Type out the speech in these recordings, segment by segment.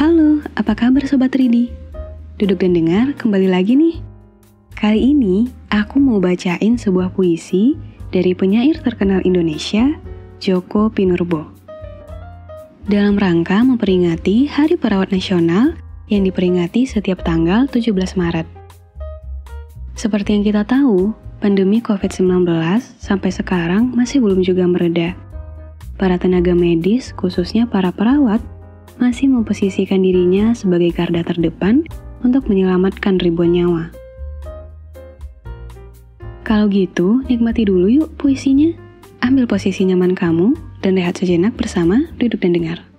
Halo, apa kabar Sobat Ridi? Duduk dan dengar kembali lagi nih. Kali ini aku mau bacain sebuah puisi dari penyair terkenal Indonesia, Joko Pinurbo. Dalam rangka memperingati Hari Perawat Nasional yang diperingati setiap tanggal 17 Maret. Seperti yang kita tahu, pandemi COVID-19 sampai sekarang masih belum juga mereda. Para tenaga medis, khususnya para perawat, masih memposisikan dirinya sebagai garda terdepan untuk menyelamatkan ribuan nyawa. Kalau gitu, nikmati dulu yuk puisinya. Ambil posisi nyaman kamu dan rehat sejenak bersama duduk dan dengar.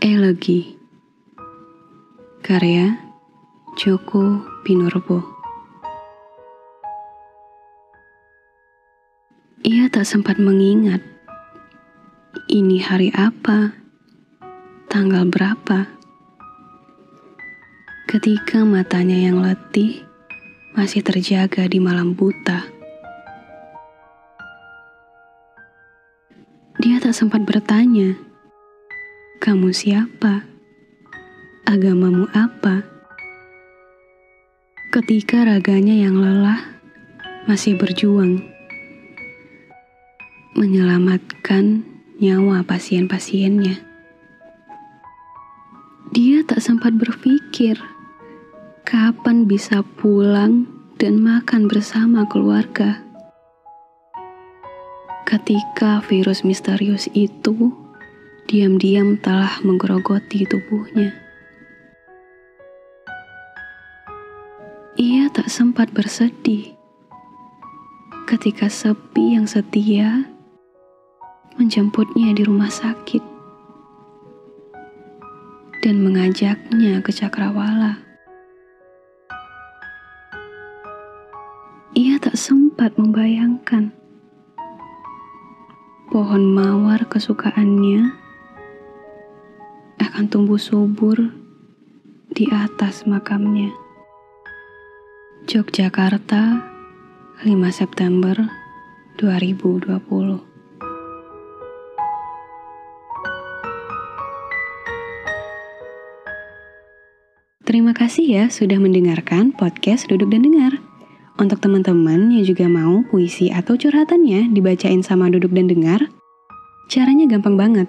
Elegi Karya Joko Pinurbo Ia tak sempat mengingat Ini hari apa Tanggal berapa. Ketika matanya yang letih Masih terjaga di malam buta. Dia tak sempat bertanya kamu siapa? Agamamu apa? Ketika raganya yang lelah masih berjuang menyelamatkan nyawa pasien-pasiennya. Dia tak sempat berpikir kapan bisa pulang dan makan bersama keluarga. Ketika virus misterius itu diam-diam telah menggerogoti tubuhnya. Ia tak sempat bersedih ketika sepi yang setia menjemputnya di rumah sakit dan mengajaknya ke cakrawala. Ia tak sempat membayangkan pohon mawar kesukaannya akan tumbuh subur di atas makamnya. Yogyakarta, 5 September 2020. Terima kasih ya sudah mendengarkan podcast Duduk dan Dengar. Untuk teman-teman yang juga mau puisi atau curhatannya dibacain sama Duduk dan Dengar, caranya gampang banget.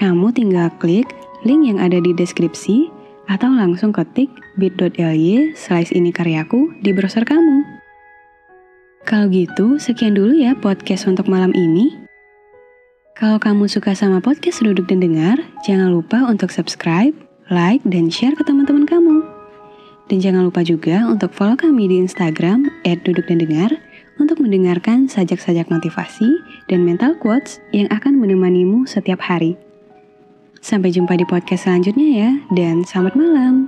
Kamu tinggal klik link yang ada di deskripsi atau langsung ketik bit.ly slice ini karyaku di browser kamu. Kalau gitu, sekian dulu ya podcast untuk malam ini. Kalau kamu suka sama podcast Duduk dan Dengar, jangan lupa untuk subscribe, like, dan share ke teman-teman kamu. Dan jangan lupa juga untuk follow kami di Instagram @dudukdandengar untuk mendengarkan sajak-sajak motivasi dan mental quotes yang akan menemanimu setiap hari. Sampai jumpa di podcast selanjutnya ya, dan selamat malam.